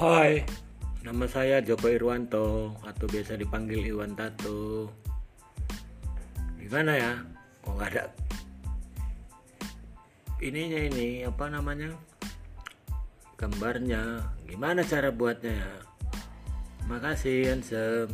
Hai, nama saya Joko Irwanto atau biasa dipanggil Iwan Tato. Gimana ya? Kok nggak ada ininya ini apa namanya? Gambarnya. Gimana cara buatnya? Ya? Makasih, Ansem.